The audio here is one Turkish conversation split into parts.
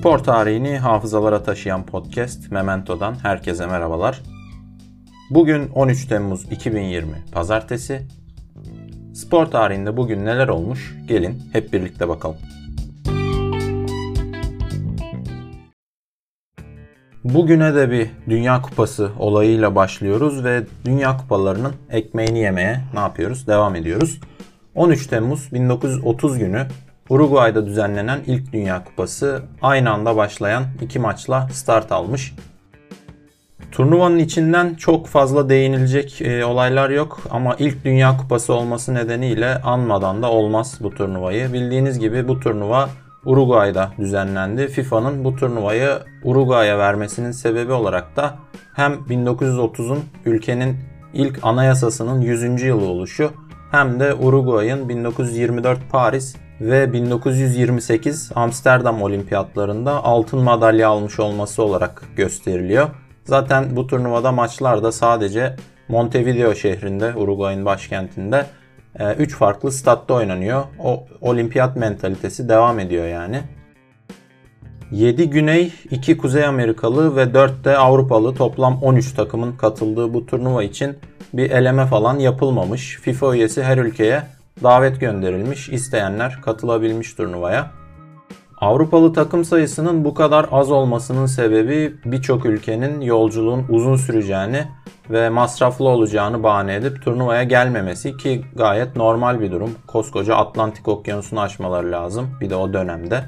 Spor tarihini hafızalara taşıyan podcast Memento'dan herkese merhabalar. Bugün 13 Temmuz 2020 Pazartesi. Spor tarihinde bugün neler olmuş? Gelin hep birlikte bakalım. Bugüne de bir Dünya Kupası olayıyla başlıyoruz ve Dünya Kupalarının ekmeğini yemeye ne yapıyoruz? Devam ediyoruz. 13 Temmuz 1930 günü Uruguay'da düzenlenen ilk Dünya Kupası aynı anda başlayan iki maçla start almış. Turnuvanın içinden çok fazla değinilecek e, olaylar yok ama ilk Dünya Kupası olması nedeniyle anmadan da olmaz bu turnuvayı. Bildiğiniz gibi bu turnuva Uruguay'da düzenlendi. FIFA'nın bu turnuvayı Uruguay'a vermesinin sebebi olarak da hem 1930'un ülkenin ilk anayasasının 100. yılı oluşu hem de Uruguay'ın 1924 Paris ve 1928 Amsterdam Olimpiyatlarında altın madalya almış olması olarak gösteriliyor. Zaten bu turnuvada maçlar da sadece Montevideo şehrinde, Uruguay'ın başkentinde 3 e, farklı statta oynanıyor. O olimpiyat mentalitesi devam ediyor yani. 7 Güney, 2 Kuzey Amerikalı ve 4 de Avrupalı toplam 13 takımın katıldığı bu turnuva için bir eleme falan yapılmamış. FIFA üyesi her ülkeye davet gönderilmiş. İsteyenler katılabilmiş turnuvaya. Avrupalı takım sayısının bu kadar az olmasının sebebi birçok ülkenin yolculuğun uzun süreceğini ve masraflı olacağını bahane edip turnuvaya gelmemesi ki gayet normal bir durum. Koskoca Atlantik Okyanusu'nu aşmaları lazım bir de o dönemde.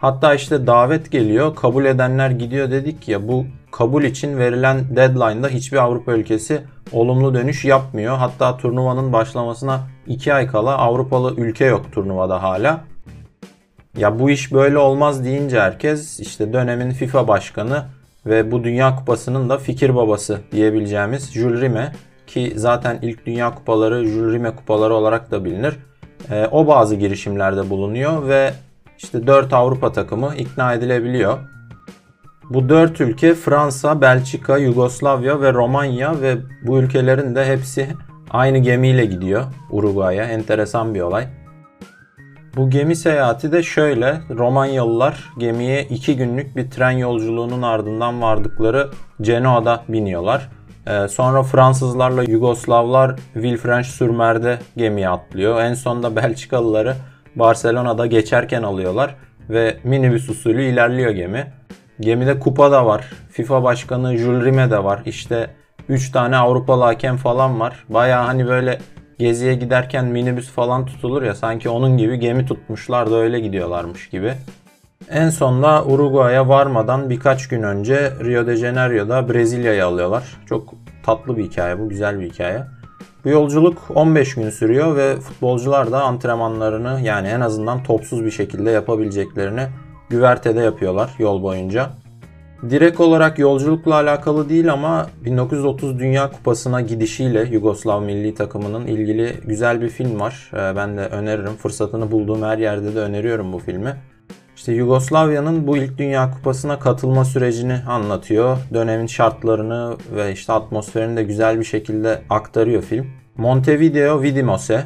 Hatta işte davet geliyor, kabul edenler gidiyor dedik ya bu kabul için verilen deadline'da hiçbir Avrupa ülkesi olumlu dönüş yapmıyor. Hatta turnuvanın başlamasına 2 ay kala Avrupalı ülke yok turnuvada hala. Ya bu iş böyle olmaz deyince herkes işte dönemin FIFA başkanı ve bu Dünya Kupası'nın da fikir babası diyebileceğimiz Jules Rime ki zaten ilk Dünya Kupaları Jules Rime kupaları olarak da bilinir. E, o bazı girişimlerde bulunuyor ve işte 4 Avrupa takımı ikna edilebiliyor. Bu 4 ülke Fransa, Belçika, Yugoslavya ve Romanya ve bu ülkelerin de hepsi aynı gemiyle gidiyor Uruguay'a. Enteresan bir olay. Bu gemi seyahati de şöyle. Romanyalılar gemiye 2 günlük bir tren yolculuğunun ardından vardıkları Genoa'da biniyorlar. Ee, sonra Fransızlarla Yugoslavlar Villefranche-sur-Mer'de gemiye atlıyor. En sonunda Belçikalıları Barcelona'da geçerken alıyorlar ve minibüs usulü ilerliyor gemi. Gemide kupa da var. FIFA başkanı Jules Rime de var. İşte 3 tane Avrupalı hakem falan var. Baya hani böyle geziye giderken minibüs falan tutulur ya sanki onun gibi gemi tutmuşlar da öyle gidiyorlarmış gibi. En sonunda Uruguay'a varmadan birkaç gün önce Rio de Janeiro'da Brezilya'yı alıyorlar. Çok tatlı bir hikaye bu, güzel bir hikaye. Bu yolculuk 15 gün sürüyor ve futbolcular da antrenmanlarını yani en azından topsuz bir şekilde yapabileceklerini güvertede yapıyorlar yol boyunca. Direkt olarak yolculukla alakalı değil ama 1930 Dünya Kupası'na gidişiyle Yugoslav milli takımının ilgili güzel bir film var. Ee, ben de öneririm. Fırsatını bulduğum her yerde de öneriyorum bu filmi. İşte Yugoslavya'nın bu ilk Dünya Kupası'na katılma sürecini anlatıyor. Dönemin şartlarını ve işte atmosferini de güzel bir şekilde aktarıyor film. Montevideo Vidimose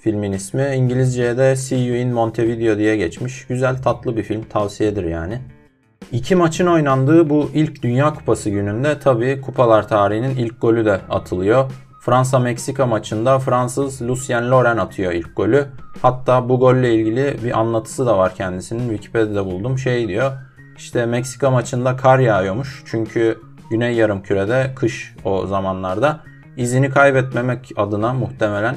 filmin ismi. İngilizce'ye de See You in Montevideo diye geçmiş. Güzel tatlı bir film tavsiyedir yani. İki maçın oynandığı bu ilk Dünya Kupası gününde tabii kupalar tarihinin ilk golü de atılıyor. Fransa-Meksika maçında Fransız Lucien Loren atıyor ilk golü. Hatta bu golle ilgili bir anlatısı da var kendisinin. Wikipedia'da buldum. Şey diyor. İşte Meksika maçında kar yağıyormuş. Çünkü Güney Yarımküre'de kış o zamanlarda. İzini kaybetmemek adına muhtemelen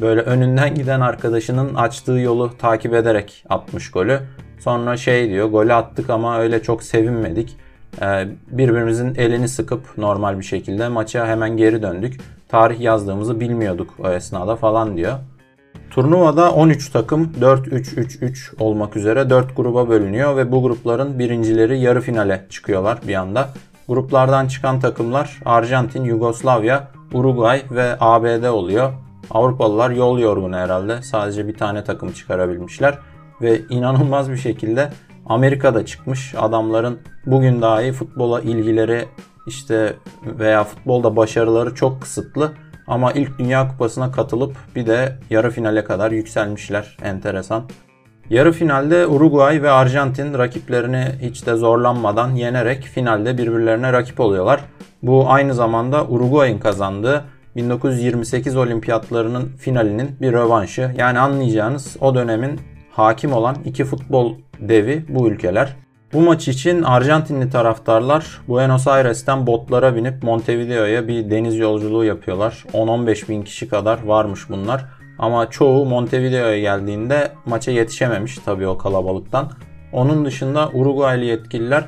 böyle önünden giden arkadaşının açtığı yolu takip ederek atmış golü. Sonra şey diyor golü attık ama öyle çok sevinmedik. Ee, birbirimizin elini sıkıp normal bir şekilde maça hemen geri döndük. Tarih yazdığımızı bilmiyorduk o esnada falan diyor. Turnuvada 13 takım 4-3-3-3 olmak üzere 4 gruba bölünüyor ve bu grupların birincileri yarı finale çıkıyorlar bir anda. Gruplardan çıkan takımlar Arjantin, Yugoslavya, Uruguay ve ABD oluyor. Avrupalılar yol yorgunu herhalde. Sadece bir tane takım çıkarabilmişler ve inanılmaz bir şekilde Amerika'da çıkmış adamların bugün dahi futbola ilgileri işte veya futbolda başarıları çok kısıtlı ama ilk Dünya Kupası'na katılıp bir de yarı finale kadar yükselmişler. Enteresan. Yarı finalde Uruguay ve Arjantin rakiplerini hiç de zorlanmadan yenerek finalde birbirlerine rakip oluyorlar. Bu aynı zamanda Uruguay'ın kazandığı 1928 olimpiyatlarının finalinin bir rövanşı. Yani anlayacağınız o dönemin hakim olan iki futbol devi bu ülkeler. Bu maç için Arjantinli taraftarlar Buenos Aires'ten botlara binip Montevideo'ya bir deniz yolculuğu yapıyorlar. 10-15 bin kişi kadar varmış bunlar. Ama çoğu Montevideo'ya geldiğinde maça yetişememiş tabii o kalabalıktan. Onun dışında Uruguaylı yetkililer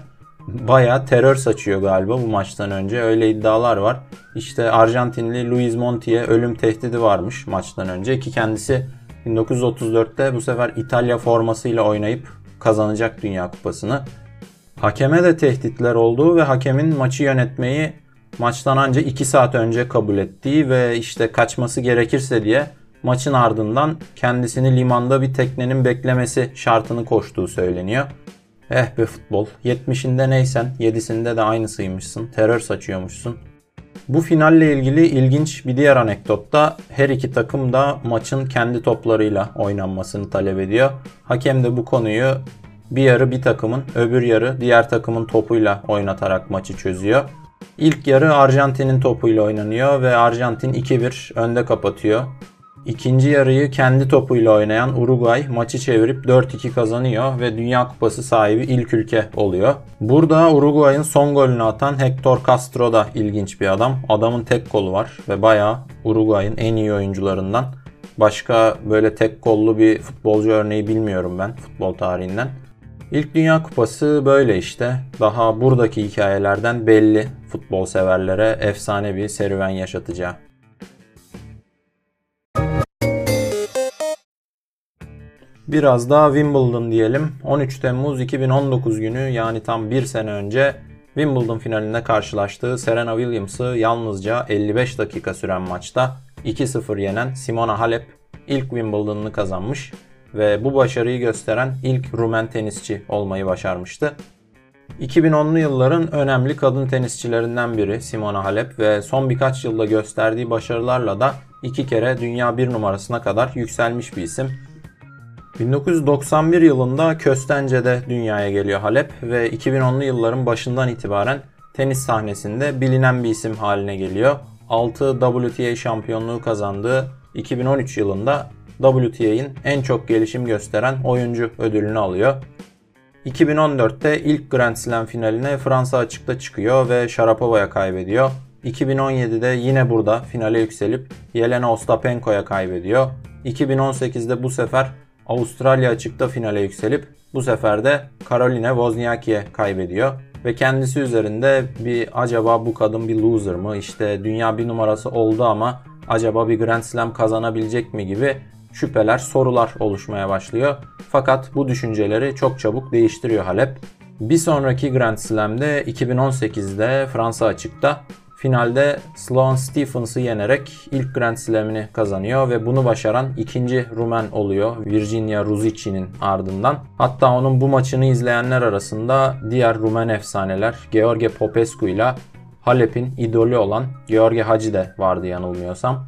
baya terör saçıyor galiba bu maçtan önce. Öyle iddialar var. İşte Arjantinli Luis Monti'ye ölüm tehdidi varmış maçtan önce ki kendisi 1934'te bu sefer İtalya formasıyla oynayıp kazanacak Dünya Kupası'nı. Hakeme de tehditler olduğu ve hakemin maçı yönetmeyi maçtan önce 2 saat önce kabul ettiği ve işte kaçması gerekirse diye maçın ardından kendisini limanda bir teknenin beklemesi şartını koştuğu söyleniyor. Eh be futbol. 70'inde neysen 7'sinde de aynısıymışsın. Terör saçıyormuşsun. Bu finalle ilgili ilginç bir diğer anekdot da her iki takım da maçın kendi toplarıyla oynanmasını talep ediyor. Hakem de bu konuyu bir yarı bir takımın, öbür yarı diğer takımın topuyla oynatarak maçı çözüyor. İlk yarı Arjantin'in topuyla oynanıyor ve Arjantin 2-1 önde kapatıyor. İkinci yarıyı kendi topuyla oynayan Uruguay maçı çevirip 4-2 kazanıyor ve Dünya Kupası sahibi ilk ülke oluyor. Burada Uruguay'ın son golünü atan Hector Castro da ilginç bir adam. Adamın tek kolu var ve bayağı Uruguay'ın en iyi oyuncularından. Başka böyle tek kollu bir futbolcu örneği bilmiyorum ben futbol tarihinden. İlk Dünya Kupası böyle işte. Daha buradaki hikayelerden belli futbol severlere efsane bir serüven yaşatacağı. Biraz daha Wimbledon diyelim. 13 Temmuz 2019 günü yani tam bir sene önce Wimbledon finalinde karşılaştığı Serena Williams'ı yalnızca 55 dakika süren maçta 2-0 yenen Simona Halep ilk Wimbledon'ını kazanmış ve bu başarıyı gösteren ilk Rumen tenisçi olmayı başarmıştı. 2010'lu yılların önemli kadın tenisçilerinden biri Simona Halep ve son birkaç yılda gösterdiği başarılarla da iki kere dünya bir numarasına kadar yükselmiş bir isim. 1991 yılında Köstence'de dünyaya geliyor Halep ve 2010'lu yılların başından itibaren tenis sahnesinde bilinen bir isim haline geliyor. 6 WTA şampiyonluğu kazandığı 2013 yılında WTA'in en çok gelişim gösteren oyuncu ödülünü alıyor. 2014'te ilk Grand Slam finaline Fransa açıkta çıkıyor ve Sharapova'ya kaybediyor. 2017'de yine burada finale yükselip Yelena Ostapenko'ya kaybediyor. 2018'de bu sefer Avustralya açıkta finale yükselip bu sefer de Caroline Wozniacki'ye kaybediyor. Ve kendisi üzerinde bir acaba bu kadın bir loser mı? İşte dünya bir numarası oldu ama acaba bir Grand Slam kazanabilecek mi gibi şüpheler, sorular oluşmaya başlıyor. Fakat bu düşünceleri çok çabuk değiştiriyor Halep. Bir sonraki Grand Slam'de 2018'de Fransa açıkta Finalde Sloane Stephens'ı yenerek ilk Grand Slam'ini kazanıyor ve bunu başaran ikinci Rumen oluyor Virginia Ruzic'i'nin ardından. Hatta onun bu maçını izleyenler arasında diğer Rumen efsaneler George Popescu ile Halep'in idolü olan George Hacı de vardı yanılmıyorsam.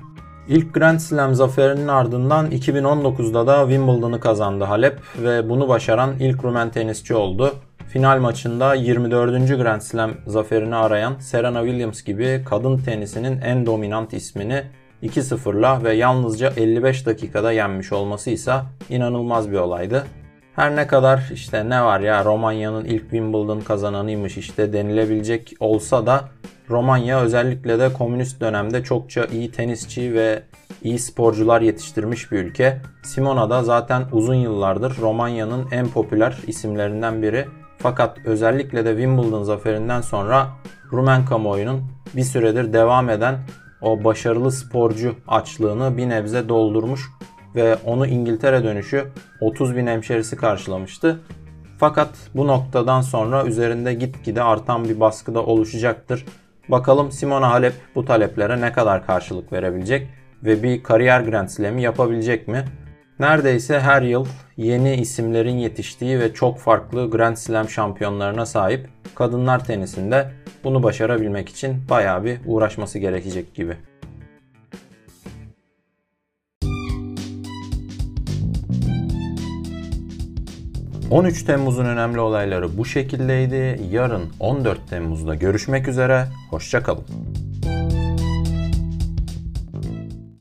İlk Grand Slam zaferinin ardından 2019'da da Wimbledon'ı kazandı Halep ve bunu başaran ilk Rumen tenisçi oldu. Final maçında 24. Grand Slam zaferini arayan Serena Williams gibi kadın tenisinin en dominant ismini 2-0'la ve yalnızca 55 dakikada yenmiş olması ise inanılmaz bir olaydı. Her ne kadar işte ne var ya Romanya'nın ilk Wimbledon kazananıymış işte denilebilecek olsa da Romanya özellikle de komünist dönemde çokça iyi tenisçi ve iyi sporcular yetiştirmiş bir ülke. Simona da zaten uzun yıllardır Romanya'nın en popüler isimlerinden biri fakat özellikle de Wimbledon zaferinden sonra Rumen kamuoyunun bir süredir devam eden o başarılı sporcu açlığını bir nebze doldurmuş ve onu İngiltere dönüşü 30 bin hemşerisi karşılamıştı. Fakat bu noktadan sonra üzerinde gitgide artan bir baskı da oluşacaktır. Bakalım Simona Halep bu taleplere ne kadar karşılık verebilecek ve bir kariyer Grand Slam'i yapabilecek mi? Neredeyse her yıl yeni isimlerin yetiştiği ve çok farklı Grand Slam şampiyonlarına sahip kadınlar tenisinde bunu başarabilmek için bayağı bir uğraşması gerekecek gibi. 13 Temmuz'un önemli olayları bu şekildeydi. Yarın 14 Temmuz'da görüşmek üzere. Hoşçakalın.